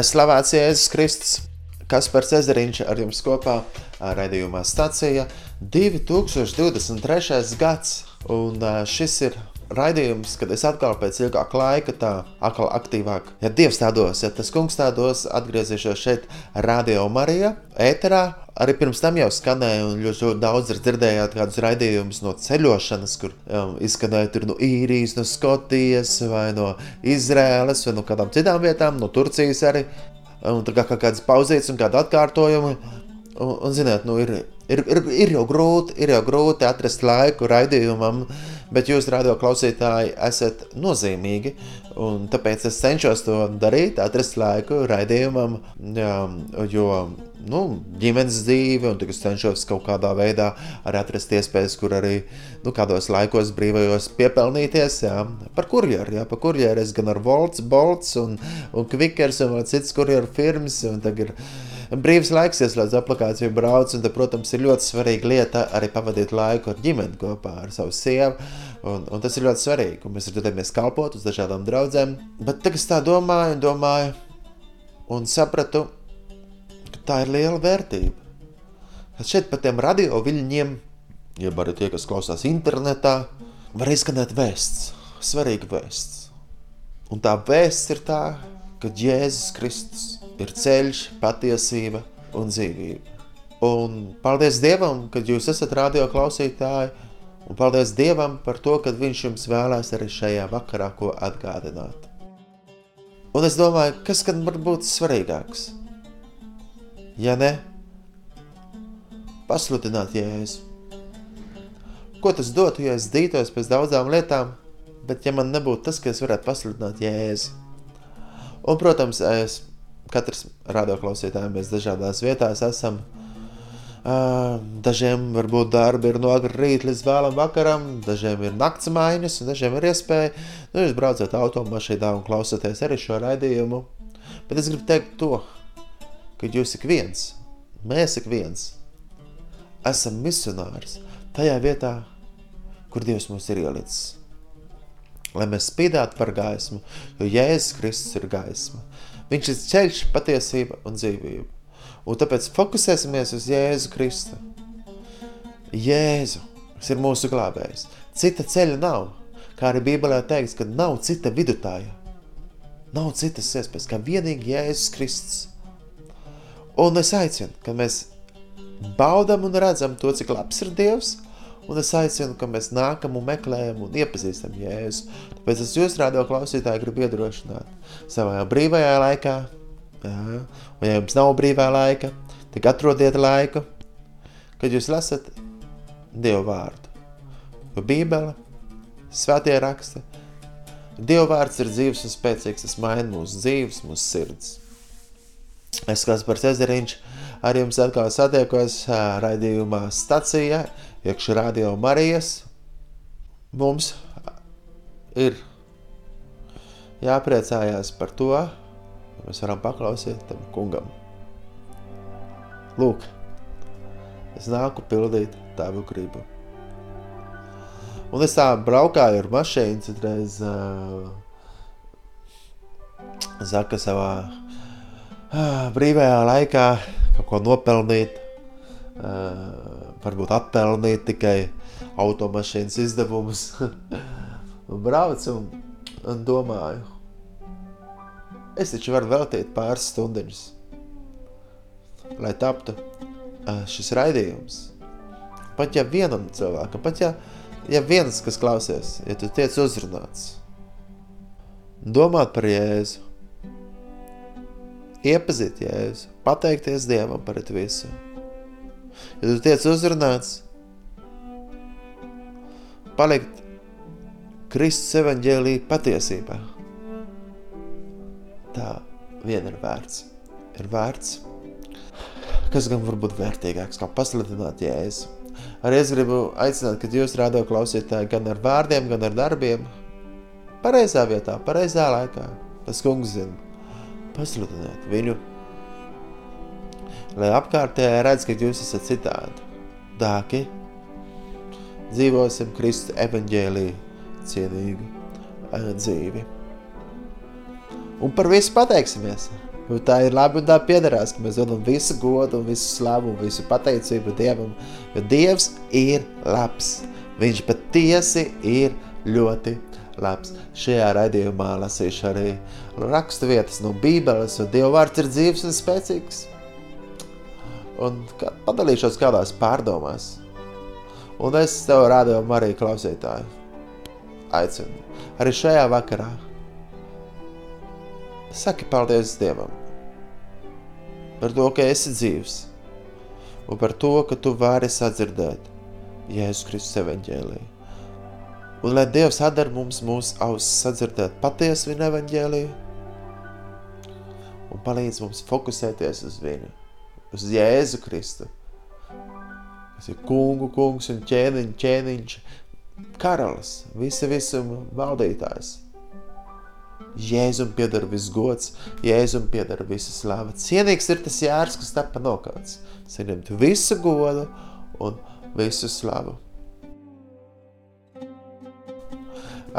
Lai slavēts Jēzus Kristus, Kaspars Ezeriņš ar jums kopā raidījumā stācija 2023. gads, un šis ir raidījums, kad es atkal pēc ilgāka laika, tā atkal aktīvāk, ja Dievs tādos, ja tas kungs tādos, atgriezīšos šeit Radio Marija, ēterā, Arī pirms tam jau skanēja, un ļoti daudz dzirdējāt kādus raidījumus no ceļošanas, kur um, izskanēja no īrijas, no Skotijas, vai no Izraēlas, vai no kādām citām vietām, no Turcijas arī. Un tur kā, kā kādas pauzītes un kāda atkārtojuma. Un, un ziniet, nu ir, ir, ir, ir, jau grūti, ir jau grūti atrast laiku raidījumam, bet jūs, radio klausītāji, esat nozīmīgi. Tāpēc es cenšos to darīt, atrast laiku raidījumam, jā, jo nu, ģimenes dzīve, un es cenšos kaut kādā veidā arī atrast iespējas, kur arī nu, kādos laikos brīvajos piepelnīties. Jā, par kurjeru, jā, par kurjeru es gan ar Volts, Bolts un, un Kvikers un citas kurjeru firmas. Un tagad ir brīvs laiks, ieslēdz aplikāciju, brauc, un, tad, protams, ir ļoti svarīga lieta arī pavadīt laiku ar ģimeni kopā ar savu sievu. Un, un tas ir ļoti svarīgi, un mēs dodamies kalpot uz dažādām draudzēm. Bet tagad es tā domāju, un domāju, un sapratu, ka tā ir liela vērtība. Kad šeit pa tiem radio viļņiem, jeb arī tie, kas klausās internetā, var izskanēt vēsts, svarīga vēsts. Un tā vēsts ir tā, ka Jēzus Kristus ir ceļš, patiesība un dzīvība. Un paldies Dievam, ka jūs esat radio klausītāji, un paldies Dievam par to, ka Viņš jums vēlēs arī šajā vakarā ko atgādināt. Un es domāju, kas gan var būt svarīgāks? Ja ne, pasludināt Jēzu. Ko tas dotu, ja es dītos pēc daudzām lietām, bet ja man nebūtu tas, ka es varētu pasludināt Jēzu? Un, protams, es katrs radioklausītājiem mēs dažādās vietās esam. Dažiem varbūt darbi ir no rīta līdz vēlam vakaram, dažiem ir nakts maiņas, un dažiem ir iespēja. Nu, jūs braucat automašīnā un klausāties arī šo raidījumu. Bet es gribu teikt to, ka jūs ik viens, mēs ik viens, esam misionārs tajā vietā, kur Dievs mūs ir ielicis. Lai mēs spīdētu par gaismu, jo Jēzus Kristus ir gaisma. Viņš ir ceļš, patiesība un dzīvība. Un tāpēc fokusēsimies uz Jēzu Kristu. Jēzu, kas ir mūsu glābējs. Cita ceļa nav. Kā arī Bībelē teikts, ka nav cita vidutāja. Nav citas iespējas, kā vienīgi Jēzus Kristus. Un es aicinu, ka mēs baudam un redzam to, cik labs ir Dievs, un es aicinu, ka mēs nākam un meklējam un iepazīstam Jēzu. Tāpēc es jūs radio klausītāji gribu iedrošināt savā brīvajā laikā, jā, un ja jums nav brīvā laika, tad atrodiet laiku, kad jūs lasat Dievu vārdu. Jo Bībele, svētie raksti, Dieva vārds ir dzīves un spēcīgs, tas maina mūsu dzīves, mūsu sirds. Es kāds par Cezariņš ar jums atkal satiekos raidījumā stacijā, iekšā radio Marijas. Mums ir jāpriecājās par to, ka mēs varam paklausīt tam kungam. Lūk, es nāku pildīt tavu gribu. Un es tā braukāju ar mašīnu, citreiz uh, Zaka savā uh, brīvajā laikā kaut ko nopelnīt, uh, varbūt atpelnīt tikai automašīnas izdevumus. braucu un, un domāju, es taču varu veltīt pāris stundiņas, lai taptu šis raidījums. Pat ja vienam cilvēkam, pat ja, ja viens, kas klausies, ja tu tiec uzrunāts, domāt par Jēzu, iepazīt Jēzu, pateikties Dievam par visu. Ja tu tiec uzrunāts, palikt Kristus evaņģēlī patiesībā. Tā vien ir vērts. Ir vērts, kas gan var būt vērtīgāks, kā pasludināt Jēzu. Arī es gribu aicināt, ka jūs rādo klausītāji gan ar vārdiem, gan ar darbiem, pareizā vietā, pareizā laikā. Tas kungs zina, pasludināt viņu, lai apkārtējā redz, ka jūs esat citādi. Dāki, dzīvosim Kristu evaņģēlī cienīgu dzīvi. Un par visu pateiksimies. Tā ir labi un tā piederās, ka mēs dodam visu godu un visu slavu un visu pateicību Dievam, jo Dievs ir labs. Viņš patiesi ir ļoti labs. Šajā raidījumā lasīšu arī rakstu vietas no Bībeles, un Dieva vārds ir dzīves un spēcīgs. Un padalīšos kādās pārdomās. Un es tev rādīju arī klausītāju. Aicinu. Arī šajā vakarā. Saki paldies Dievam par to, ka esi dzīvs un par to, ka tu vari sadzirdēt Jēzus Kristus evaņģēliju. Un lai Dievs atdara mums mūsu ausis sadzirdēt patiesu viņa evaņģēliju un palīdz mums fokusēties uz viņu, uz Jēzu Kristu, kas ir kungu kungs un ķēniņ, ķēniņš, karalis, visa visuma valdītājs. Jēzum pieder viss gods, Jēzum pieder visa slava. Cienīgs ir tas jērs, kas tapa nokauts. Saņemt visu godu un visu slavu.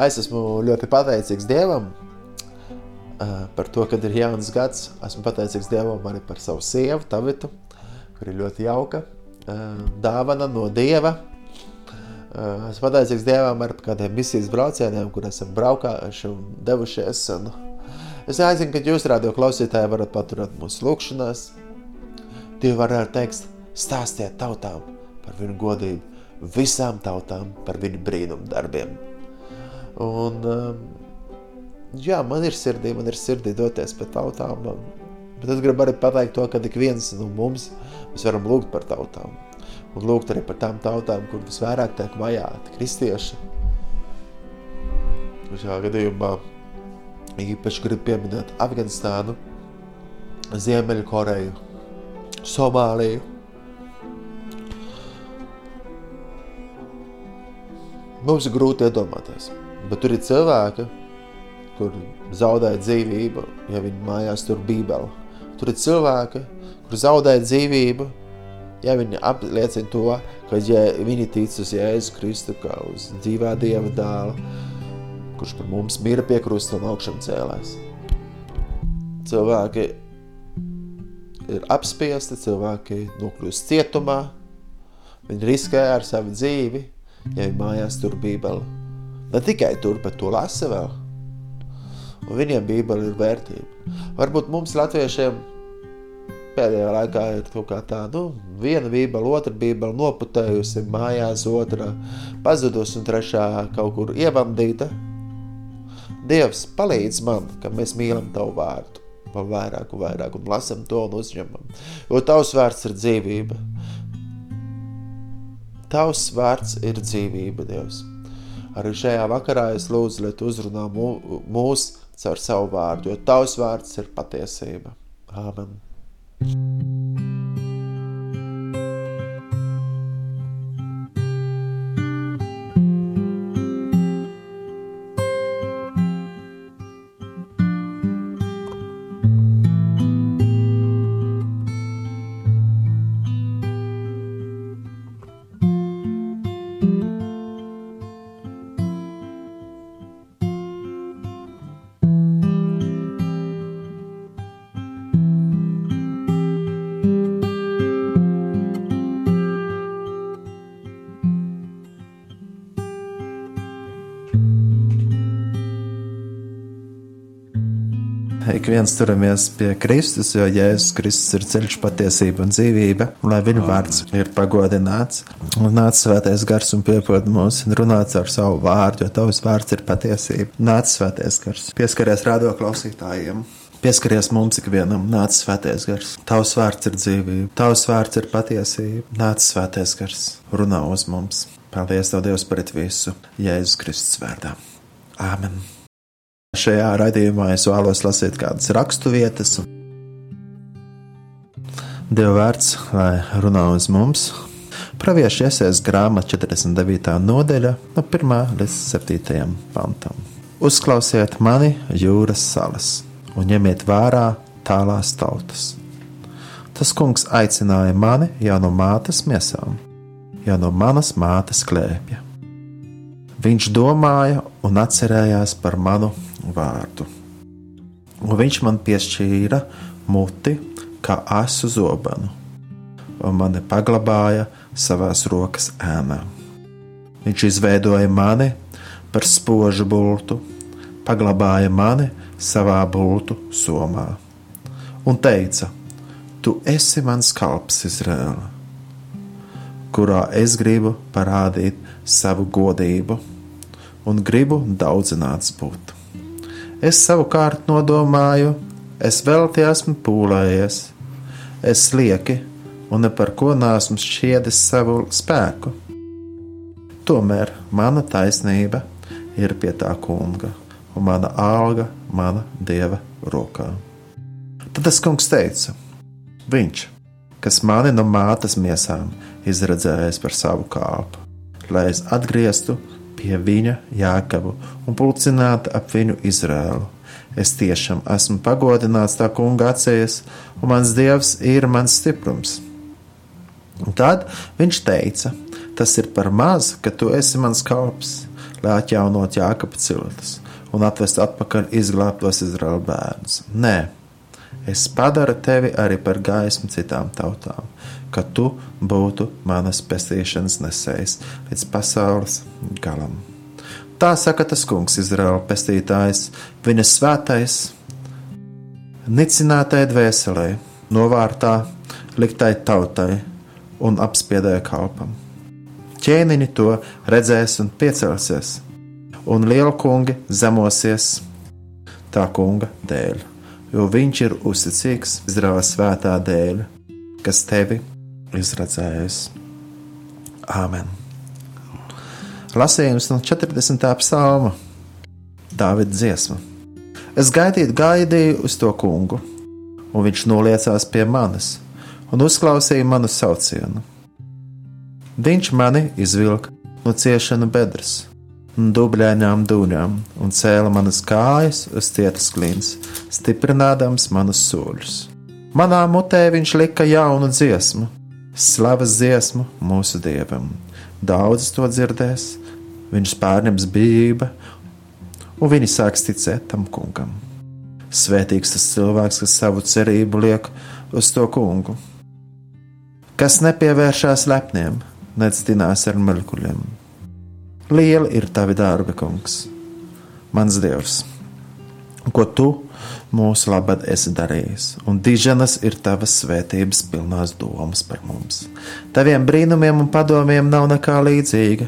Es esmu ļoti pateicīgs Dievam par to, ka ir jauns gads. Esmu pateicīgs Dievam arī par savu sievu, Tavitu, kur ir ļoti jauka dāvana no Dieva. Esmu pateicīgs Dievam par kādiem misijas braucieniem, kur esam braukājuši un devušies. Un es aicinu, ka jūs, radio klausītāji, varat paturēt mūsu lūkšanās. Dievi varētu teikt, stāstiet tautām par viņu godību, visām tautām par viņu brīnumu darbiem. Un, jā, man ir sirdī, man ir sirdī doties pie tautām, bet es gribu arī pateikt to, ka ik viens no mums Mēs varam lūgt par tautām. Un lūgt arī par tām tautām, kur visvairāk tiek vajāti kristieši. Šajā gadījumā īpaši gribu pieminēt Afganistānu, Ziemeļu Koreju, Somāliju. Mums ir grūti iedomāties, bet tur ir cilvēki, kur zaudēja dzīvību, ja viņi mājās tur bībeli. Tur ir cilvēki, kur zaudē dzīvību, ja viņi apliecina to, ka ja viņi tic uz Jēzu Kristu kā uz dzīvā Dieva dēlu, kurš par mums mira pie krusta un augšam cēlēs. Cilvēki ir apspiesti, cilvēki nokļūst cietumā, viņi riskē ar savu dzīvi, ja viņi mājās tur bībeli. Ne tikai tur, bet to lasa vēl. Un viņiem bībeli ir vērtība. Varbūt mums latviešiem pēdējā laikā ir kaut kā tā, nu, viena bībele, otra bībele noputējusi mājās, otra pazudus un trešā kaut kur ievandīta. Dievs palīdz man, ka mēs mīlam Tavu vārdu vēl vairāk un vairāk un lasam to un uzņemam, jo Tavs vārds ir dzīvība. Tavs vārds ir dzīvība, Dievs. Arī šajā vakarā es lūdzu, lai Tu uzrunā mūs caur savu vārdu, jo Tavs vārds ir patiesība. Āmen. ik viens turamies pie Kristus, jo Jēzus Kristus ir ceļš, patiesība un dzīvība, un lai viņa vārds ir pagodināts. Un nāc svētais gars un piepod mūs un runāts ar savu vārdu, jo tavs vārds ir patiesība. Nāc svētais gars, pieskaries rādo klausītājiem. Pieskaries mums ikvienam, nāc svētais gars. Tavs vārds ir dzīvība, tavs vārds ir patiesība. Nāc svētais gars, runā uz mums. Paldies, Tev, Dievs, par visu Jēzus Kristus vārdā. Āmen! Šajā raidījumā es vēlos lasīt kādas raksturvietas. Dieva vārds, lai runā uz mums. Praviešu iesaistās grāmatā 49. nodaļa, no 1 līdz 7. pantam. Uzklausiet mani, jūras salas, un ņemiet vērā tālās tautas. Tas kungs aicināja mani jau no mātes miesām, jau no manas mātes klēpja. Viņš domāja un atcerējās par manu vārdu. Un viņš man piešķīra muti kā asu zobenu, un mani paglabāja savās rokas ēnā. Viņš izveidoja mani par spožu bultu, paglabāja mani savā bultu somā un teica: Tu esi mans kalps, Izraēla, kurā es gribu parādīt savu godību un gribu daudzināts būt. Es savukārt nodomāju, es vēl tie esmu pūlējies, es lieki un par ko nesmu šķiedis savu spēku. Tomēr mana taisnība ir pie tā kunga, un mana alga mana dieva rokā. Tad tas kungs teica: Viņš, kas mani no mātes miesām izredzējis par savu kāpu, lai es atgrieztu pie viņa jēkabu un pulcinātu ap viņu Izrēlu. Es tiešām esmu pagodināts tā kunga acīs, un mans dievs ir mans stiprums. Un tad viņš teica: Tas ir par maz, ka tu esi mans kalps, lai atjaunot Jākapa ciltis un atvest atpakaļ izglābtos Izraēla bērnus. Nē, es padaru tevi arī par gaismu citām tautām, ka tu būtu manas pestīšanas nesējs līdz pasaules galam. Tā saka tas kungs, Izraēla pestītājs, viņa svētais, nicinātai dvēselē, novārtā liktai tautai un apspiedēja kalpam. Ķēniņi to redzēs un piecelsies, un liela kungi zemosies tā kunga dēļ, jo viņš ir uzticīgs Izraēla svētā dēļ, kas tevi izredzējis. Āmen! Lasījums no 40. psalma Dāvida dziesma. Es gaidīju, gaidīju uz to kungu, un viņš noliecās pie manis un uzklausīja manu saucienu. Viņš mani izvilka no ciešanu bedres, un dubļainām dūņām, un cēla manas kājas uz cietas klīns, stiprinādams manus soļus. Manā mutē viņš lika jaunu dziesmu, slavas dziesmu mūsu dievam. Daudz to dzirdēs, viņus pārņems bijība, un viņi sāks ticēt tam kungam. Svētīgs tas cilvēks, kas savu cerību liek uz to kungu, kas nepievēršās lepniem, nectinās ar melkuļiem. Lieli ir tavi darbi, kungs, mans dievs, ko tu mūsu labad esi darījis, un diženas ir tavas svētības pilnās domas par mums. Taviem brīnumiem un padomiem nav nekā līdzīga,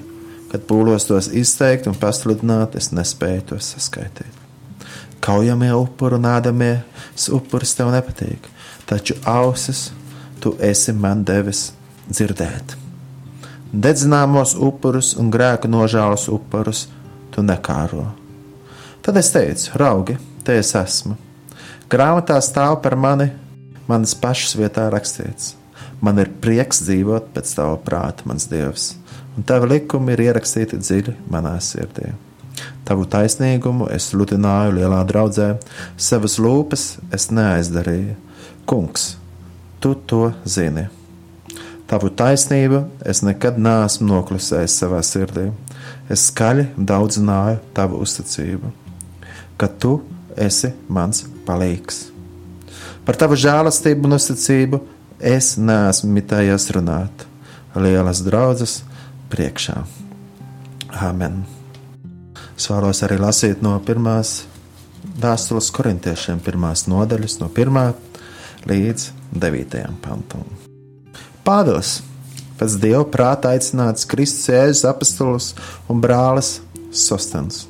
kad pūlos tos izteikt un pasludināt, es nespēju tos saskaitīt. Kaujamie upuri un ādamie upuris tev nepatīk, taču ausis tu esi man devis dzirdēt. Dedzināmos upurus un grēku nožēlas upurus tu nekāro. Tad es teicu, raugi, te es esmu Grāmatā stāv par mani, manas pašas vietā rakstīts. Man ir prieks dzīvot pēc tava prāta, mans dievs, un tavi likumi ir ierakstīti dziļi manā sirdī. Tavu taisnīgumu es sludināju lielā draudzē, savas lūpas es neaizdarīju. Kungs, tu to zini. Tavu taisnību es nekad neesmu noklusējis savā sirdī. Es skaļi daudzināju tavu uzticību, ka tu esi mans palīgs. Par tavu žēlastību un uzticību es neesmu mitējies runāt. Lielas draudzes priekšā. Amen. Es vēlos arī lasīt no pirmās vēstules korintiešiem, pirmās nodaļas, no 1 līdz 9 pantam. Pāvils, pēc dieva prāta aicināts Kristus Jēzus apustulis un brālis Sostens,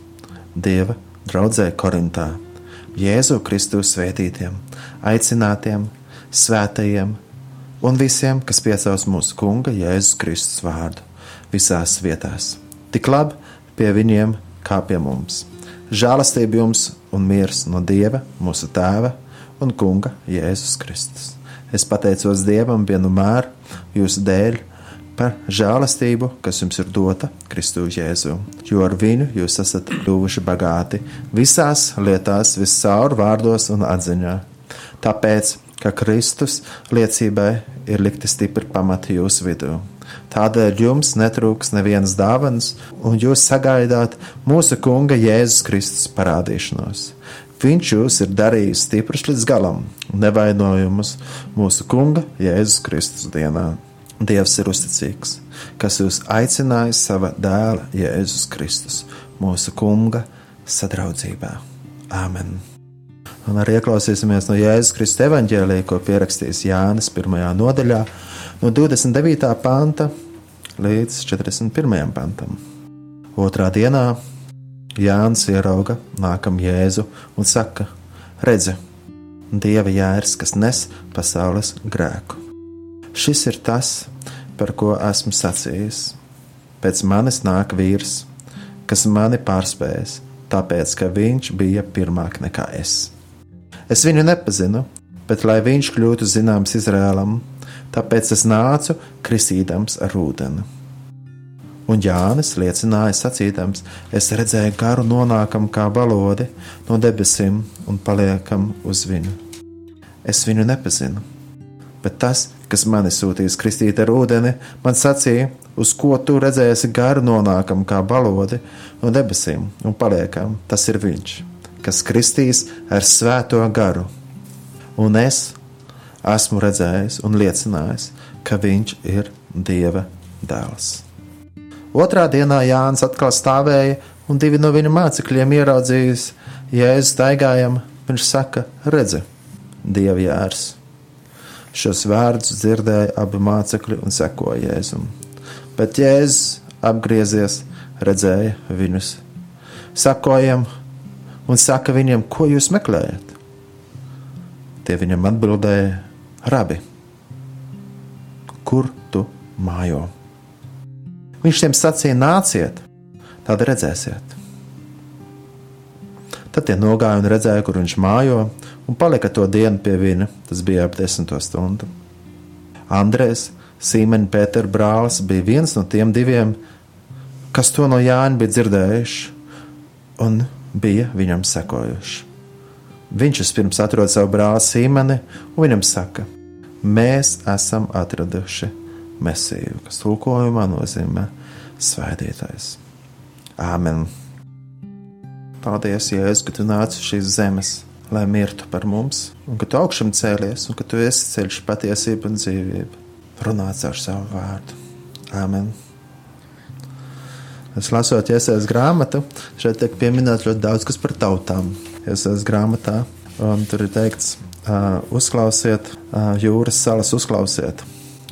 dieva draudzē Korintā Jēzu Kristu svētītiem, aicinātiem, svētajiem un visiem, kas piesauc mūsu Kunga Jēzus Kristus vārdu visās vietās. Tik labi pie viņiem kā pie mums. Žēlastība jums un miers no Dieva, mūsu Tēva un Kunga Jēzus Kristus. Es pateicos Dievam vienmēr jūsu dēļ par žēlastību, kas jums ir dota Kristu Jēzu, jo ar viņu jūs esat kļuvuši bagāti visās lietās, viscaur vārdos un atziņā. Tāpēc, ka Kristus liecībai ir likti stipri pamati jūsu vidū. Tādēļ jums netrūks nevienas dāvanas, un jūs sagaidāt mūsu Kunga Jēzus Kristus parādīšanos. Viņš jūs ir darījis stiprus līdz galam, nevainojumus mūsu Kunga Jēzus Kristus dienā. Dievs ir uzticīgs, kas jūs aicinājis sava dēla Jēzus Kristus, mūsu Kunga sadraudzībā. Āmen! Un arī ieklausīsimies no Jēzus Kristus evanģēlīja, ko pierakstījis Jānis 1. nodaļā, no 29. panta līdz 41. pantam. Otrā dienā Jānis ierauga nākam Jēzu un saka: Redzi, Dieva jērs, kas nes pasaules grēku. Šis ir tas, par ko esmu sacījis. Pēc manis nāk vīrs, kas mani pārspējas, tāpēc ka viņš bija pirmāk nekā es. Es viņu nepazinu, bet lai viņš kļūtu zināms Izrēlam, tāpēc es nācu kristīdams ar ūdeni. Un Jānis liecināja, sacīdams, es redzēju garu nonākam kā balodi no debesīm un paliekam uz viņu. Es viņu nepazinu, bet tas, kas mani sūtīs kristīt ar ūdeni, man sacīja, uz ko tu redzēsi garu nonākam kā balodi no debesīm un paliekam, tas ir viņš, kas kristīs ar svēto garu. Un es esmu redzējis un liecinājis, ka viņš ir Dieva dēls. Otrā dienā Jānis atkal stāvēja, un divi no viņa mācekļiem ieraudzījis Jēzu staigājam, viņš saka: Redzi, Dieva jērs! Šos vārdus dzirdēja abi mācekļi un sekoja Jēzum. Bet Jēzus apgriezies, redzēja viņus, sakojam un saka viņiem, ko jūs meklējat? Tie viņam atbildēja: Rabi, kur tu mājo? Viņš tiem sacīja: Nāciet, tad redzēsiet. Tad tie nogāja un redzēja, kur viņš mājo, un palika to dienu pie viņa. Tas bija ap desmito stundu. Andrēs, Sīmeņa Pētera brālis, bija viens no tiem diviem, kas to no Jāņa bija dzirdējuši un bija viņam sekojuši. Viņš vispirms atrod savu brāli Sīmeni un viņam saka: Mēs esam atraduši Mesiju, kas tulkojumā nozīmē svētītājs. Āmen! Paldies, Jēzus, ka tu nāci uz šīs zemes, lai mirtu par mums, un ka tu augšām cēlies, un ka tu esi ceļš, patiesība un dzīvība. Runāts ar savu vārdu. Āmen! Es lasot, iesaistīt grāmatu, šeit tiek pieminēts ļoti daudz kas par tautām. Iesaistīt grāmatā, un tur ir teikts, uh, uzklausiet, uh, jūras salas uzklausiet.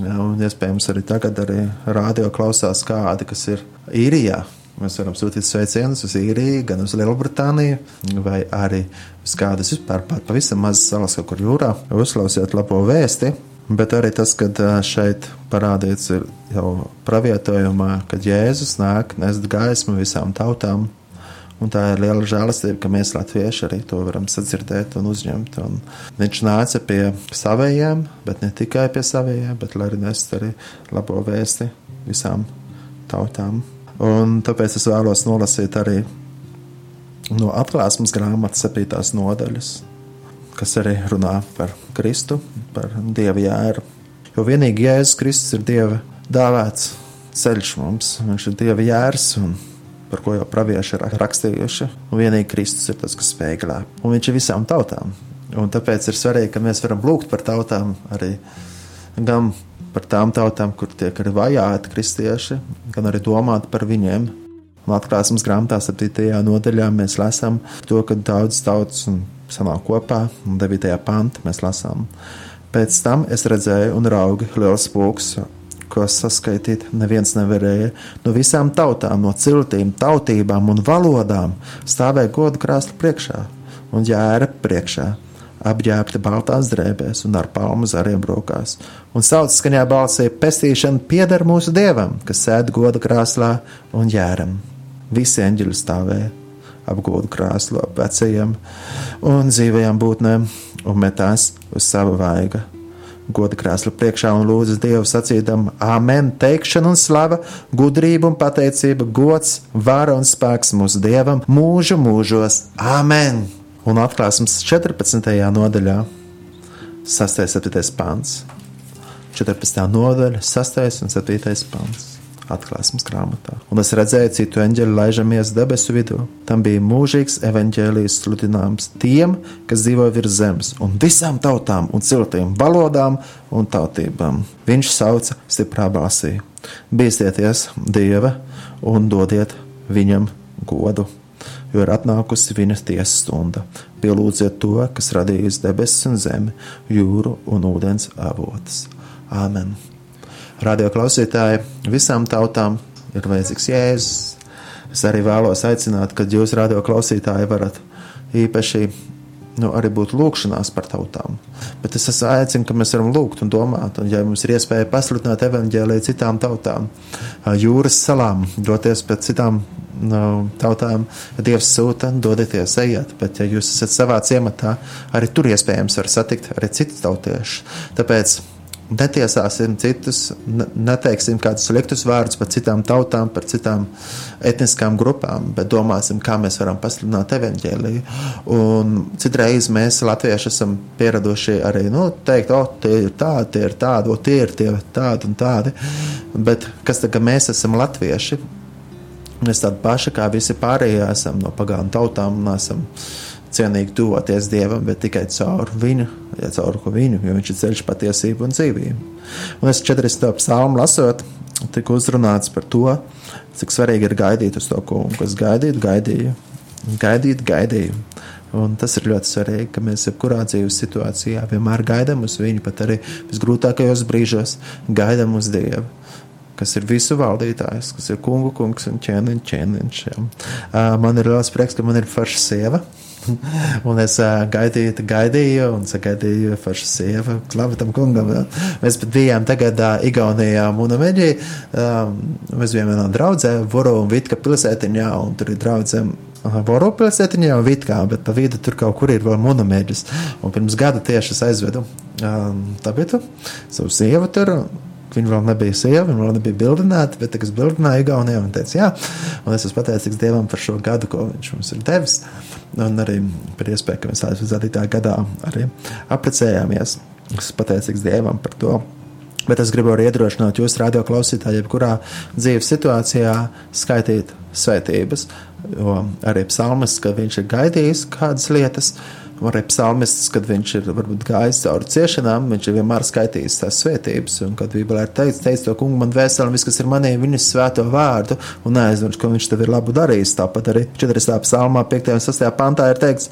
Ja, un iespējams arī tagad arī rādio klausās kādi, kas ir īrijā. Mēs varam sūtīt sveicienus uz īriju, gan uz Lielbritāniju, vai arī uz kādas vispār pavisam mazas salas kur jūrā. Uzklausiet labo vēsti, Bet arī tas, ka šeit parādīts jau pravietojumā, kad Jēzus nāk nest gaismu visām tautām. Un tā ir liela žēlastība, ka mēs latvieši arī to varam sadzirdēt un uzņemt. Un viņš nāca pie saviem, bet ne tikai pie saviem, bet arī nest arī labo vēsti visām tautām. Un tāpēc es vēlos nolasīt arī no atklāsmes grāmatas septītās nodaļas, kas arī runā par Kristu, par Dieva jēru. Jo vienīgi Jēzus Kristus ir Dieva dāvāts ceļš mums, viņš ir Dieva jērs, un par ko jau pravieši ir rakstījuši. Un vienīgi Kristus ir tas, kas spēj glābt, un viņš ir visām tautām. Un tāpēc ir svarīgi, ka mēs varam lūgt par tautām arī gan par tām tautām, kur tiek arī vajāti kristieši, gan arī domāt par viņiem. Atklāsmes grāmatā, 7. nodaļā, mēs lasām to, ka daudz tautas sanāk kopā, un 9. pantā mēs lasām. Pēc tam es redzēju un raugu liels pulks, ko saskaitīt neviens nevarēja. No visām tautām, no ciltīm, tautībām un valodām stāvēja godu krāslu priekšā un ģēra priekšā, apģērbti baltās drēbēs un ar palmu zariem rokās. Un sauc skaņā balsī: Pestīšana pieder mūsu dievam, kas sēž godu krāslā un ģēram. Visi eņģeļi stāvēja apgūtu krāslu ap vecajiem un dzīvajām būtnēm un metās uz sava vaiga. Goda krāsla priekšā un lūdza Dievu sacīdam, Āmen, teikšana un slava, gudrība un pateicība, gods, vara un spēks mūsu Dievam mūžu mūžos. Āmen! Un atklāsmes 14. nodaļā, 6. un 7. pāns. 14. nodaļa, 6. un 7. pāns. atklāsmes grāmatā. Un es redzēju citu eņģeli laižamies debesu vidū. Tam bija mūžīgs evaņģēlijas sludinājums tiem, kas dzīvo virs zemes, un visām tautām, un ciltīm, valodām un tautībām. Viņš sauca stiprā balsī: Bīstieties Dieva un dodiet viņam godu! Jo ir atnākusi viņa tiesas stunda. Pielūdziet to, kas radījis debesis un zemi, jūru un ūdens avotus. Āmen! radio klausītāji, visām tautām ir vajadzīgs jēzus. Es arī vēlos aicināt, ka jūs, radio klausītāji, varat īpaši nu, arī būt lūgšanās par tautām. Bet es aicinu, ka mēs varam lūgt un domāt, un ja mums ir iespēja pasludināt evaņģēlīju citām tautām, jūras salām, doties pēc citām nu, tautām, Dievs sūta, dodieties, ejiet. Bet, ja jūs esat savā ciematā, arī tur iespējams var satikt arī citus tautiešus. Tāpēc netiesāsim citus, neteiksim kādus sliktus vārdus par citām tautām, par citām etniskām grupām, bet domāsim, kā mēs varam pasludināt evaņģēliju. Un citreiz mēs, latvieši, esam pieraduši arī nu, teikt, o, tie ir tādi, tie ir tādi, o, tie ir tie tādi un tādi. Bet kas tagad mēs esam latvieši? Mēs tādi paši kā visi pārējie esam no pagānu tautām un esam cienīgi tuvoties Dievam, bet tikai caur viņu, ja caur viņu, jo viņš ir ceļš, patiesība un dzīvība. Un es 40. psalmu lasot, tika uzrunāts par to, cik svarīgi ir gaidīt uz to kungu, kas gaidīt, gaidīju, gaidīt, gaidīju. Un tas ir ļoti svarīgi, ka mēs jebkurā dzīves situācijā vienmēr gaidām uz viņu, pat arī visgrūtākajos brīžos gaidām uz Dievu kas ir visu valdītājs, kas ir kungu kungs un ķēniņš. ķēniņš ja. Man ir liels prieks, ka man ir forša sieva. Un es uh, gaidīju, gaidīju, un sagaidīju pašu sievu, labi tam kungam. Ja. Mēs pat bijām tagad uh, Igaunijā, Munameģī. Um, mēs bijām vienā draudzē, Voro un Vitka pilsētiņā, un tur ir draudzē. Voro pilsētiņā jau Vitkā, bet pa vidu tur kaut kur ir vēl monomēģis. Pirms gada tieši es aizvedu um, Tabitu, savu sievu tur. Viņa vēl nebija sieva, viņa vēl nebija bildināta, bet, es bildināju Igaunijā, viņa teica, jā, un es esmu pateicīgs Dievam par šo gadu, ko viņš mums ir devis. Un arī par iespēju, ka mēs tādā zadītā gadā arī apprecējāmies. Es esmu pateicīgs Dievam par to. Bet es gribu arī iedrošināt jūs, radio klausītāji, jebkurā dzīves situācijā skaitīt svētības, jo arī psalmas, ka viņš ir gaidījis kādas lietas, uh, arī psalmists, kad viņš ir varbūt, gājis cauri ciešanām, viņš ir vienmēr skaitījis tās svētības. Un, kad Bībelē ir teikts, teic to kungu man vēstuli, viss, kas ir manī, viņas svēto vārdu, un neaizmirst, ko viņš tev ir labu darījis. Tāpat arī 40. psalmā, 5. un 6. pantā ir teikts,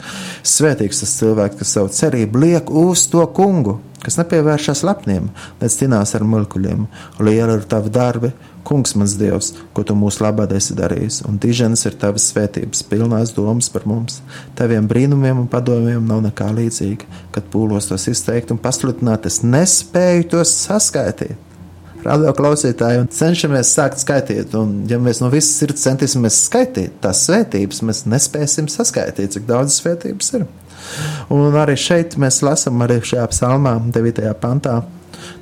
svētīgs tas cilvēks, kas savu cerību liek uz to kungu, kas nepievēršas lepniem, bet cīnās ar mulkuļiem. Liela ir tava darbi, Kungs, mans Dievs, ko tu mūsu labā esi darījis, un diženas ir tavas svētības, pilnās domas par mums. Taviem brīnumiem un padomiem nav nekā līdzīga. Kad pūlos tos izteikt un pasludināt, es nespēju tos saskaitīt. Radio klausītāji, cenšamies sākt skaitīt, un ja mēs no visas sirds centīsimies skaitīt tās svētības, mēs nespēsim saskaitīt, cik daudz svētības ir. Un arī šeit mēs lasām, arī šajā psalmā, 9. pantā,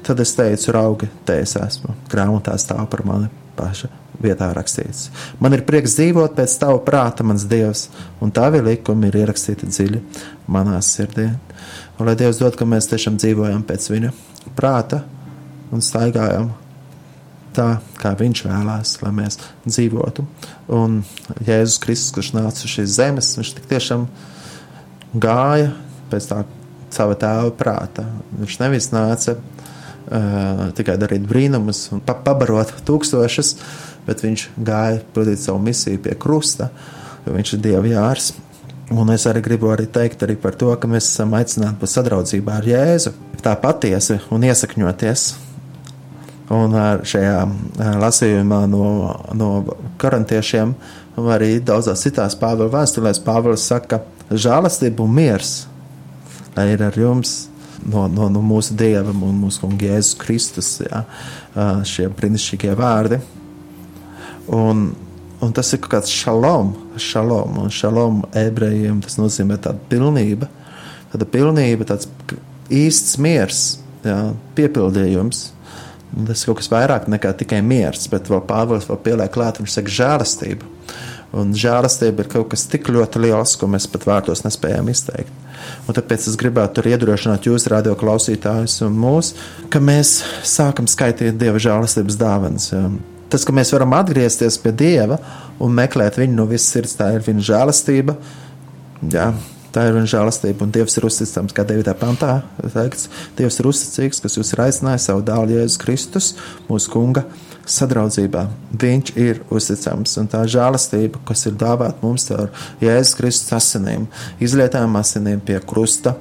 Tad es teicu, raugi, te es esmu. Grāmatā stāv par mani paša vietā rakstīts. Man ir prieks dzīvot pēc tava prāta, mans dievs, un tavi likumi ir ierakstīti dziļi manā sirdī. Un lai Dievs dod, ka mēs tiešām dzīvojam pēc viņa prāta un staigājam tā, kā viņš vēlās, lai mēs dzīvotu. Un Jēzus Kristus, kurš nāca uz šīs zemes, viņš tiešām gāja pēc tā sava tēva prāta. Viņš nevis nāca tikai darīt brīnumus un pa pabarot tūkstošus, bet viņš gāja pildīt savu misiju pie krusta, jo viņš ir Dieva jārs. Un es arī gribu arī teikt arī par to, ka mēs esam aicināti būt sadraudzībā ar Jēzu, tā patiesi un iesakņoties. Un šajā lasījumā no, no korintiešiem, arī daudzās citās Pāvila vēstulēs, Pāvils saka, ka žēlastība un miers lai ir ar jums no, no, no mūsu Dieva un mūsu Kunga Jēzus Kristus, jā, šie brīnišķīgie vārdi. Un, un tas ir kaut kāds šalom, šalom, un šalom ebrejiem tas nozīmē tāda pilnība, tāda pilnība, tāds īsts miers, jā, piepildījums. Tas ir kaut kas vairāk nekā tikai miers, bet vēl Pāvils vēl pieliek klāt, viņš saka žēlastība. Un žēlastība ir kaut kas tik ļoti liels, ko mēs pat vārdos nespējam izteikt. Un tāpēc es gribētu iedrošināt jūs, radio klausītājus un mūs, ka mēs sākam skaitīt Dieva žēlastības dāvanas. tas, ka mēs varam atgriezties pie Dieva un meklēt viņu no visas sirds, tā ir viņa žēlastība. Jā, tā ir viņa žēlastība, un Dievs ir uzticams, kā 9. pantā teikts. Dievs ir uzticīgs, kas jūs ir aicinājis savu dēlu Jēzus Kristus, mūsu kunga sadraudzībā. Viņš ir uzticams, un tā žēlastība, kas ir dāvāta mums caur Jēzus Kristus asinīm, izlietām asinīm pie krusta,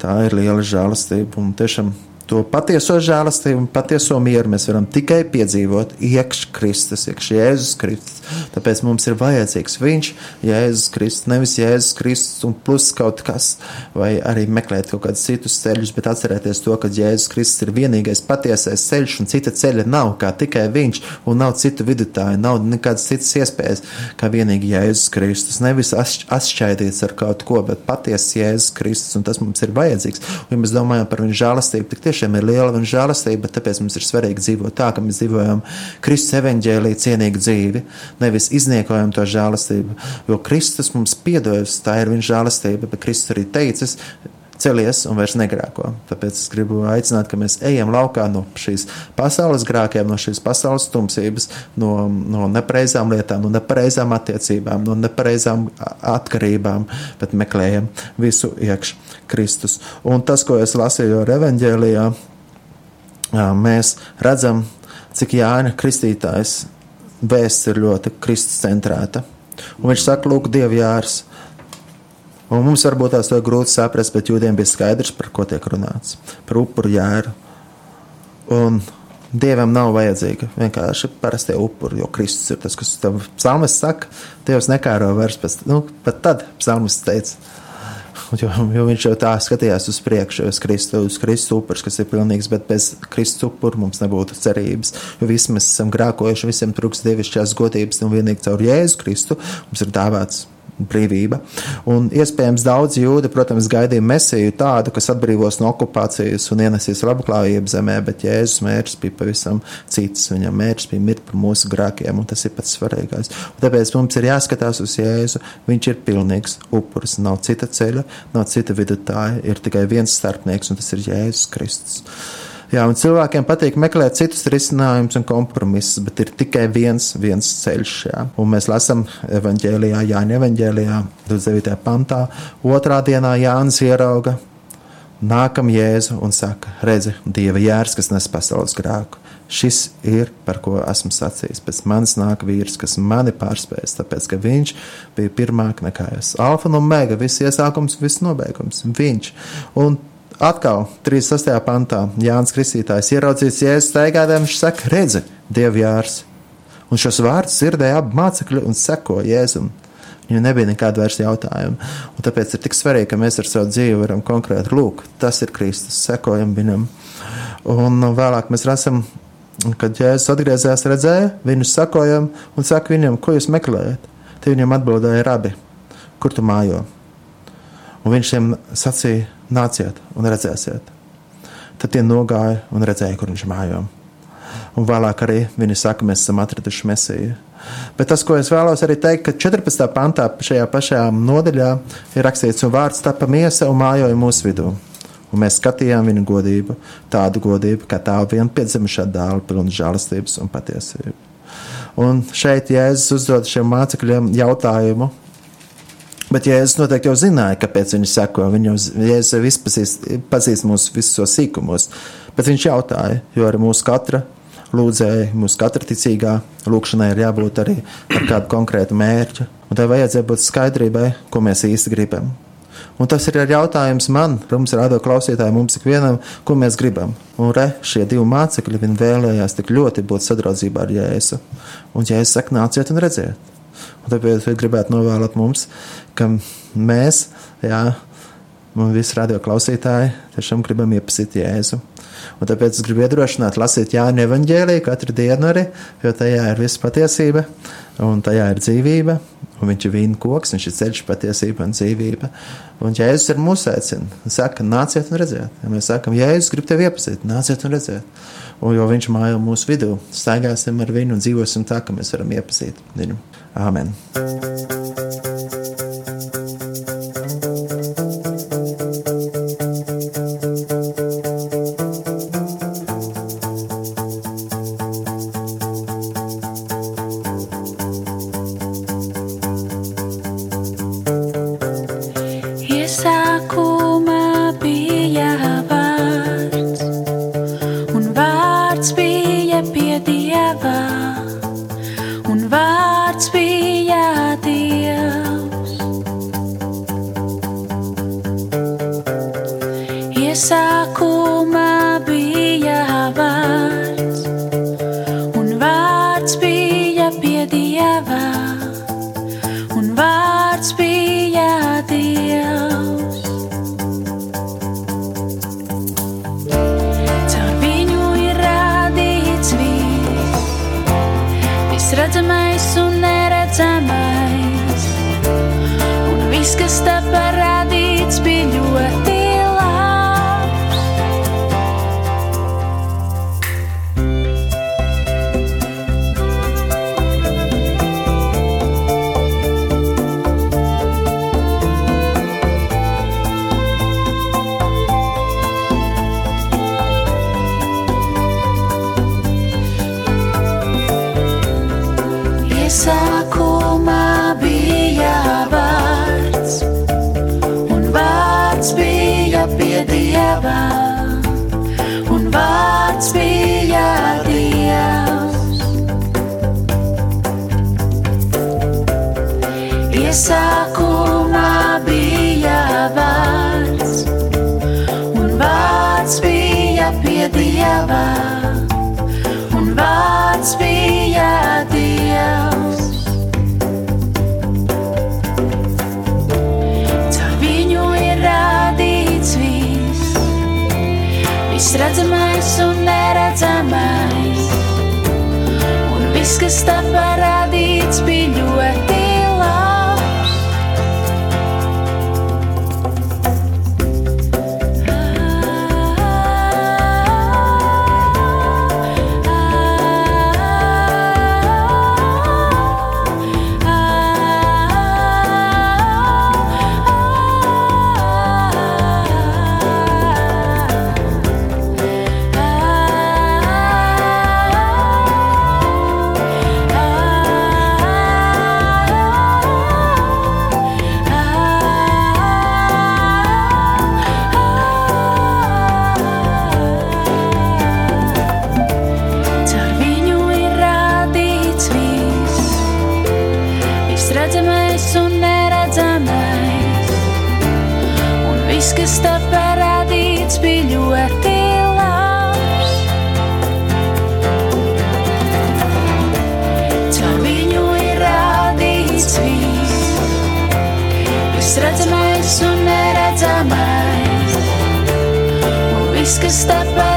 tā ir liela žēlastība, un tiešām to patieso žēlastību un patieso mieru mēs varam tikai piedzīvot iekš Kristus, iekš Jēzus Kristus. Tāpēc mums ir vajadzīgs Viņš, Jēzus Kristus, nevis Jēzus Kristus un plus kaut kas, vai arī meklēt kaut kādus citus ceļus, bet atcerēties to, ka Jēzus Kristus ir vienīgais patiesais ceļš un cita ceļa nav, kā tikai Viņš, un nav citu vidutāju, nav nekādas citas iespējas, kā vienīgi Jēzus Kristus. Nevis atšķaidīts ar kaut ko, bet patiesi Jēzus Kristus, un tas mums ir vajadzīgs. Un, ja mēs domājam par viņa žēlastību, tik tiešām ir liela viņa žēlastība, tāpēc mums ir svarīgi dzīvot tā, ka mēs dzīvojam Kristus evaņģēlī cienīgu dzīvi, nevis izniekojam to žēlastību. Jo Kristus mums piedodas, tā ir viņa žēlastība, bet Kristus arī teicis, celies un vairs negrēko. Tāpēc es gribu aicināt, ka mēs ejam laukā no šīs pasaules grākiem, no šīs pasaules tumsības, no, no nepareizām lietām, no nepareizām attiecībām, no nepareizām atkarībām, bet meklējam visu iekš Kristus. Un tas, ko es lasīju ar evaņģēlijā, mēs redzam, cik Jāņa Kristītājs vēsts ir ļoti Kristus centrēta. Un viņš saka, lūk, Dieva jārs. Un mums varbūt tās ir grūti saprast, bet jūdiem bija skaidrs, par ko tiek runāts. Par upuru jēru. Un Dievam nav vajadzīga vienkārši parastie upuri, jo Kristus ir tas, kas tam psalmis saka, Dievs nekāro vairs pēc, nu, pat tad psalmis teica, Jo, jo viņš jau tā skatījās uz priekšu, uz Kristus, uz Kristus upurs, kas ir pilnīgs, bet bez Kristus upura mums nebūtu cerības. Jo visi mēs esam grākojuši, visiem trūks dievišķās godības, un vienīgi caur Jēzu Kristu mums ir dāvāts brīvība. Un iespējams daudz jūdi, protams, gaidīja mesiju tādu, kas atbrīvos no okupācijas un ienesīs labklājību zemē, bet Jēzus mērķis bija pavisam cits. Viņam mērķis bija mirt par mūsu grēkiem, un tas ir pats svarīgākais. Un tāpēc mums ir jāskatās uz Jēzu. Viņš ir pilnīgs upuris. Nav cita ceļa, nav cita vidutāja, ir tikai viens starpnieks, un tas ir Jēzus Kristus. Jā, un cilvēkiem patīk meklēt citus risinājumus un kompromisus, bet ir tikai viens, viens ceļš. Jā. Un mēs lasām evanģēlijā, Jāņa evanģēlijā, 29. pantā, otrā dienā Jānis ierauga. Nākam Jēzu un saka, redzi, Dieva jērs, kas nes pasaules grēku. Šis ir, par ko esmu sacījis. Pēc manis nāk vīrs, kas mani pārspējas, tāpēc, ka viņš bija pirmāk nekā es. Alfa un omega, viss iesākums, viss nobeigums. Viņš. Un Atkal 36. pantā Jānis Kristītājs ieraudzījis jēzus staigādām, viņš saka, redzi, dievjārs. Un šos vārdus dzirdēja abi mācekļi un seko Jēzum. Viņam nebija nekāda vairs jautājuma. Un tāpēc ir tik svarīgi, ka mēs ar savu dzīvi varam konkrēti lūgt. Tas ir Kristus, sekojam viņam. Un vēlāk mēs redzam, kad Jēzus atgriezās, redzēja, viņu sakojam un saka viņam, ko jūs meklējat. Tie viņam atbildēja, rabi, kur tu mājo? Un viņš viņiem sacīja, nāciet un redzēsiet. Tad tie nogāja un redzēja, kur viņš mājo. Un vēlāk arī viņi saka, mēs esam atraduši mesiju. Bet tas, ko es vēlos arī teikt, ka 14. pantā šajā pašā nodaļā ir rakstīts, un vārds tapa miesa un mājoja mūsu vidū. Un mēs skatījām viņa godību, tādu godību, kā tā viena piedzimušā dēla, pilna žēlastības un patiesības. Un šeit Jēzus uzdod šiem mācekļiem jautājumu, Bet Jēzus noteikti jau zināja, kāpēc viņi seko. Jēzus jau izpazīst, pazīst mūsu visos sīkumos. Bet viņš jautāja, jo arī mūsu katra lūdzēja, mūsu katra ticīgā lūkšanai ir jābūt arī ar kādu konkrētu mērķu. Un tai vajadzēja būt skaidrībai, ko mēs īsti gribam. Un tas ir arī jautājums man, mums, rādo klausītāji, mums ikvienam, ko mēs gribam. Un re, šie divi mācekļi, viņi vēlējās tik ļoti būt sadraudzībā ar Jēzu. Un Jēzus saka, nāciet un redziet. Un tāpēc es gribētu novēlēt mums, ka mēs, jā, un visi radio klausītāji, tiešām gribam iepazīt Jēzu. Un tāpēc es gribu iedrošināt, lasīt Jāņa evanģēliju katru dienu arī, jo tajā ir visa patiesība, un tajā ir dzīvība, un viņš ir vīna koks, viņš ir ceļš, patiesība un dzīvība. Un Jēzus ir mūsu aicina, saka, nāciet un redziet. Ja mēs sakam, Jēzus grib tevi iepazīt, nāciet un redziet. Un jo viņš mājo mūsu vidū, staigāsim ar viņu un dzīvosim tā, ka mēs varam iepazīt viņu. Āmen! Dieva, un vārds bija Dievs. Iesākumā bija vārds, un vārds bija pie Dieva, un vārds bija Dievs. Viss redzamais un neredzamais, un viss, kas tā parādīts, bija ļoti un viss, kas tā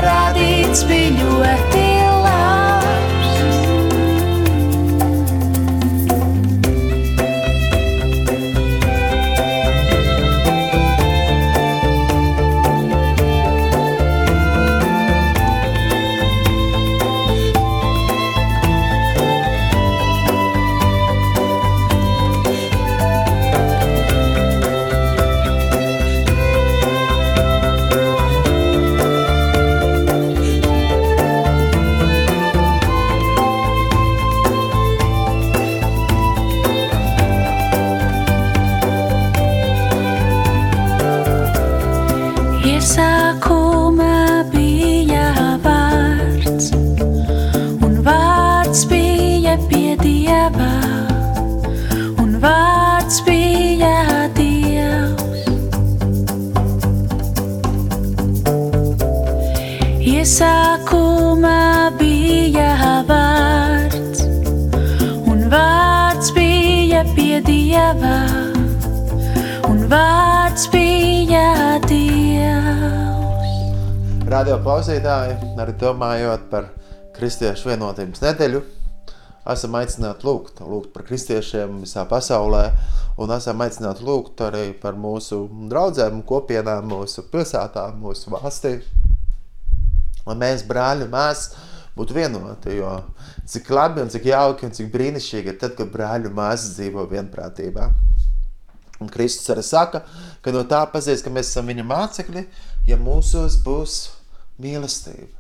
Iesākumā bija vārds, un vārds bija pie Dieva, un vārds bija Dievs. Radio klausītāji, arī domājot par kristiešu vienotības nedēļu, esam aicināti lūgt, lūgt par kristiešiem visā pasaulē, un esam aicināti lūgt arī par mūsu draugiem, kopienām, mūsu pilsētām, mūsu valstī. Lai mēs, brāļi, mēs būtu vienoti, jo cik labi un cik jauki un cik brīnišķīgi ir tad, kad brāļi māsas dzīvo vienprātībā. Un Kristus arī saka, ka no tā pazīst, ka mēs esam viņa mācekļi, ja mūsos būs mīlestība.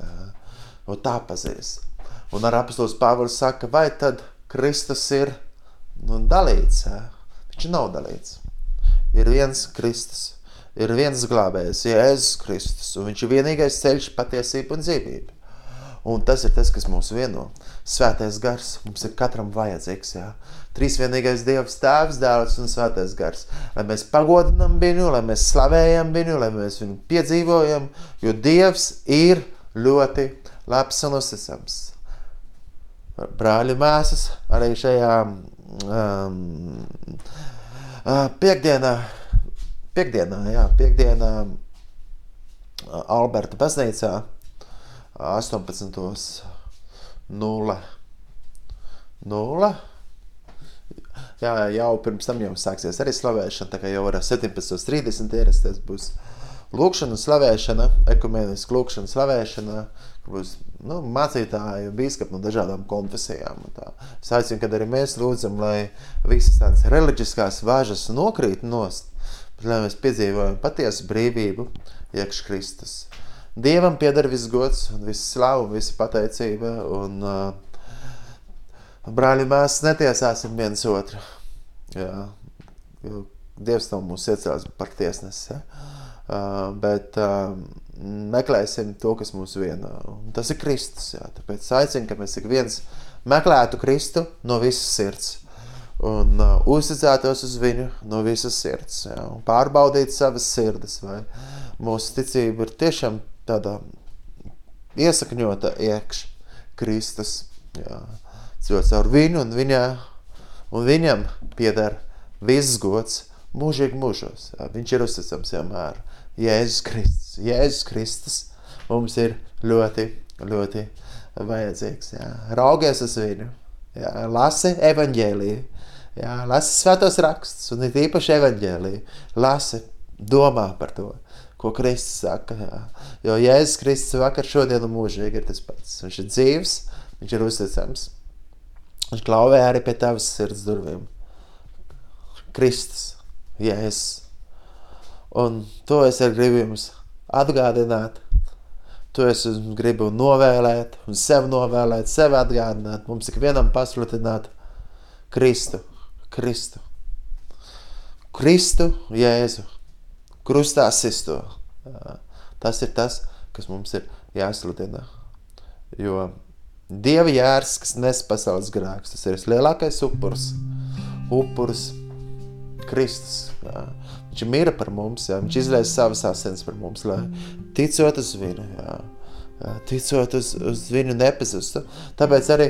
Jā. No tā pazīst. Un ar apustulis Pāvils saka, vai tad Kristus ir nu, dalīts? Jā. Viņš nav dalīts. Ir viens Kristus, ir viens glābējs, Jēzus Kristus, un viņš ir vienīgais ceļš, patiesība un dzīvība. Un tas ir tas, kas mūs vieno. Svētais gars mums ir katram vajadzīgs. Jā. Trīs vienīgais Dievs, Tēvs, Dēls un Svētais gars. Lai mēs pagodinām viņu, lai mēs slavējam viņu, lai mēs viņu piedzīvojam, jo Dievs ir ļoti labs un uzticams. Brāļi mēsas arī šajā um, uh, piekdienā, piekdienā, jā, piekdienā Alberta baznīcā 18.00. Jā, jau pirms tam jau sāksies arī slavēšana, tā kā jau var 17.30 ierasties būs lūkšana, slavēšana, ekumēniska lūkšana, slavēšana, kur būs nu, mācītāji un bīskapi no dažādām konfesijām. Es aicinu, kad arī mēs lūdzam, lai visas tādas reliģiskās važas nokrīt nost, bet lai mēs piedzīvojam patiesu brīvību iekš Kristus. Dievam pieder viss gods viss slavu, visa pateicība un uh, brāļi mēs netiesāsim viens otru. Jā, jo Dievs nav mūs iecēlis par tiesnesi. Ja? uh, bet uh, meklēsim to, kas mūs vienā. Un tas ir Kristus. Jā. Tāpēc aicinu, ka mēs ik viens meklētu Kristu no visas sirds un uh, uzticētos uz viņu no visas sirds. Jā, un pārbaudīt savas sirds, vai mūsu ticība ir tiešām tāda iesakņota iekš Kristus. Jā. Cilvēks caur viņu un, viņā, un viņam pieder viss gods mūžīgi mūžos. Jā. Viņš ir uzticams vienmēr. Jēzus Kristus. Jēzus Kristus mums ir ļoti, ļoti vajadzīgs. Jā. Raugies uz viņu, jā. lasi evaņģēliju, jā. lasi svētos rakstus un ir īpaši evaņģēliju. Lasi, domā par to, ko Kristus saka. Jā. Jo Jēzus Kristus vakar, šodien un mūžīgi ir tas pats. Viņš ir dzīvs, viņš ir uzticams. Viņš klauvē arī pie tavas sirds durvīm. Kristus, Jēzus. Un to es arī gribu jums atgādināt. To es gribu novēlēt, un sev novēlēt, sev atgādināt. Mums ik vienam pasludināt Kristu, Kristu, Kristu Jēzu, krustā sisto. Tas ir tas, kas mums ir jāsludina. Jo Dieva jērs, kas nes pasaules grēkus, tas ir lielākais upurs, upurs Kristus. Jā. Viņš mira par mums, jā. viņš izlaiž savas asins par mums, lai ticot uz viņu, jā. Jā, ticot uz, uz viņu nepazustu. Tāpēc arī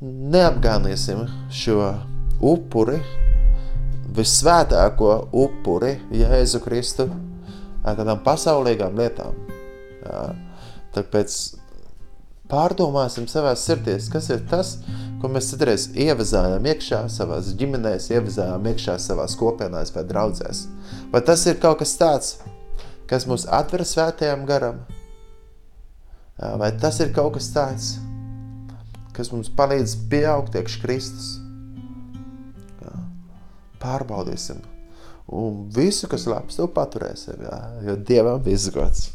neapgāniesim šo upuri, vissvētāko upuri, Jēzu Kristu, ar tādām pasaulīgām lietām. Jā. Tāpēc pārdomāsim savā sirdīs, kas ir tas, ko mēs citreiz ievazājām iekšā savās ģimenēs, ievazājām iekšā savās kopienās vai draudzēs. Vai tas ir kaut kas tāds, kas mūs atver svētajam garam? Vai tas ir kaut kas tāds, kas mums palīdz pieaugt iekš Kristus? Pārbaudīsim. Un visu, kas labs, to paturēsim, jā, jo Dievam viss gods.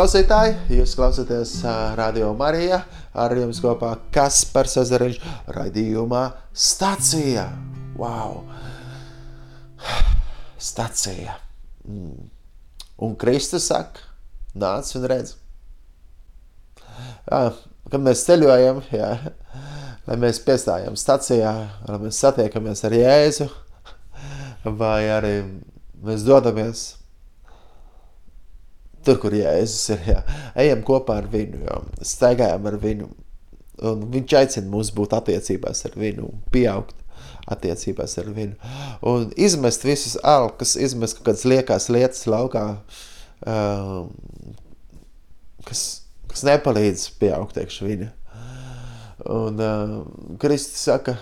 Klausītāji, jūs klausāties Radio Marija, ar jums kopā Kaspars Ezeriņš, raidījumā Stacija. Wow! Stacija. Mm. Un Kristus saka, nāc un redz. Jā, kad mēs ceļojam, jā, lai mēs piestājam stacijā, lai mēs satiekamies ar Jēzu, vai arī mēs dodamies tur, kur Jēzus ir. Jā. Ejam kopā ar viņu, jā. staigājam ar viņu. Un viņš aicina mūs būt attiecībās ar viņu, pieaugt attiecībās ar viņu. Un izmest visas alkas, izmest kaut kādas liekas lietas laukā, um, kas, kas nepalīdz pieaugt iekš viņa. Un uh, Kristus saka,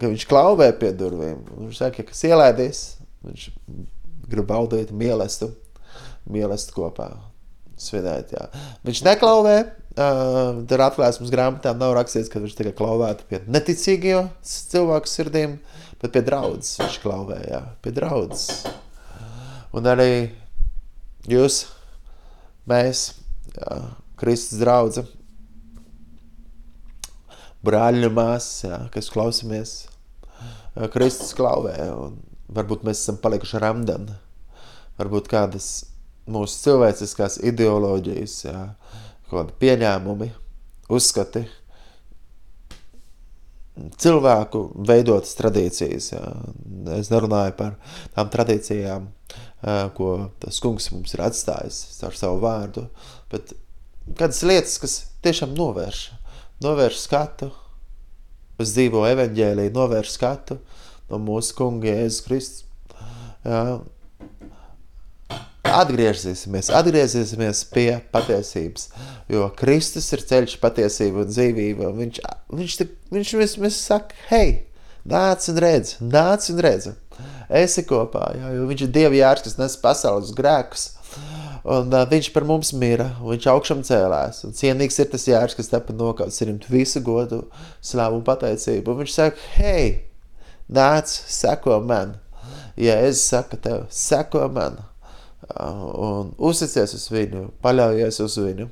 ka viņš klauvē pie durvīm. Viņš saka, ka kas ielēdies, viņš grib baudīt mīlestību mīlestību kopā. Svinēt, jā. viņš neklauvē. Uh, tur atklāsmes grāmatā nav rakstīts, ka viņš tikai klauvētu pie neticīgiem cilvēku sirdīm, bet pie draudzes viņš klauvē, jā, pie draudzes. Un arī jūs, mēs, jā, Kristus draudze, brāļi un māsas, kas klausamies, Kristus klauvē, varbūt mēs esam palikuši ramdani, varbūt kādas mūsu cilvēciskās ideoloģijas, kādi pieņēmumi, uzskati, cilvēku veidotas tradīcijas. Jā. Es nerunāju par tām tradīcijām, ko tas kungs mums ir atstājis ar savu vārdu, bet kādas lietas, kas tiešām novērš, novērš skatu, uz dzīvo evaņģēliju, novērš skatu no mūsu kunga Jēzus Kristus. Jā, atgriezīsimies, atgriezīsimies pie patiesības. Jo Kristus ir ceļš, patiesība un dzīvība. un Viņš, viņš, viņš, viņš, viņš saka, hei, nāc un redz, nāc un redz. Esi kopā, jā, jo viņš ir Dieva jērs, kas nes pasaules grēkus. Un uh, viņš par mums mira, viņš augšām cēlās. Un cienīgs ir tas jērs, kas tepat nokauts ar visu godu, slavu un pateicību. Un viņš saka, hei, nāc, seko man. Ja es saku tev, seko man, un uzticies uz viņu, paļaujies uz viņu.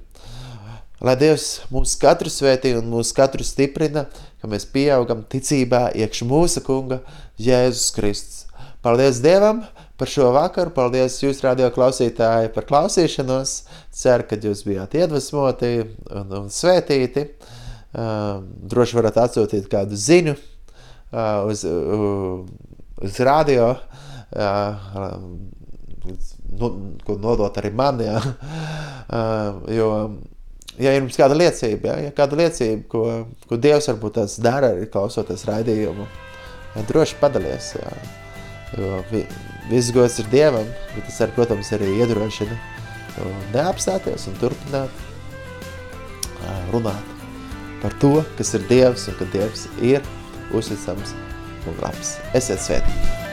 Lai Dievs mūs katru svētī un mūs katru stiprina, ka mēs pieaugam ticībā iekš mūsu kunga Jēzus Kristus. Paldies Dievam! par šo vakaru. Paldies jūs, radio klausītāji, par klausīšanos. Ceru, ka jūs bijāt iedvesmoti un, un svētīti. Uh, droši varat atsūtīt kādu ziņu uh, uz, uz radio, uh, nu, ko nodot arī man. Uh, jo, ja ir mums kāda liecība, ja, ja kāda liecība, ko, ko Dievs varbūt tās dara, arī klausoties raidījumu, ja, droši padalies. Jā. Jo vi, viss gods ir Dievam, bet tas, ar, protams, arī iedrošina neapstāties un turpināt runāt par to, kas ir Dievs un ka Dievs ir uzticams un labs. Esiet svētīti!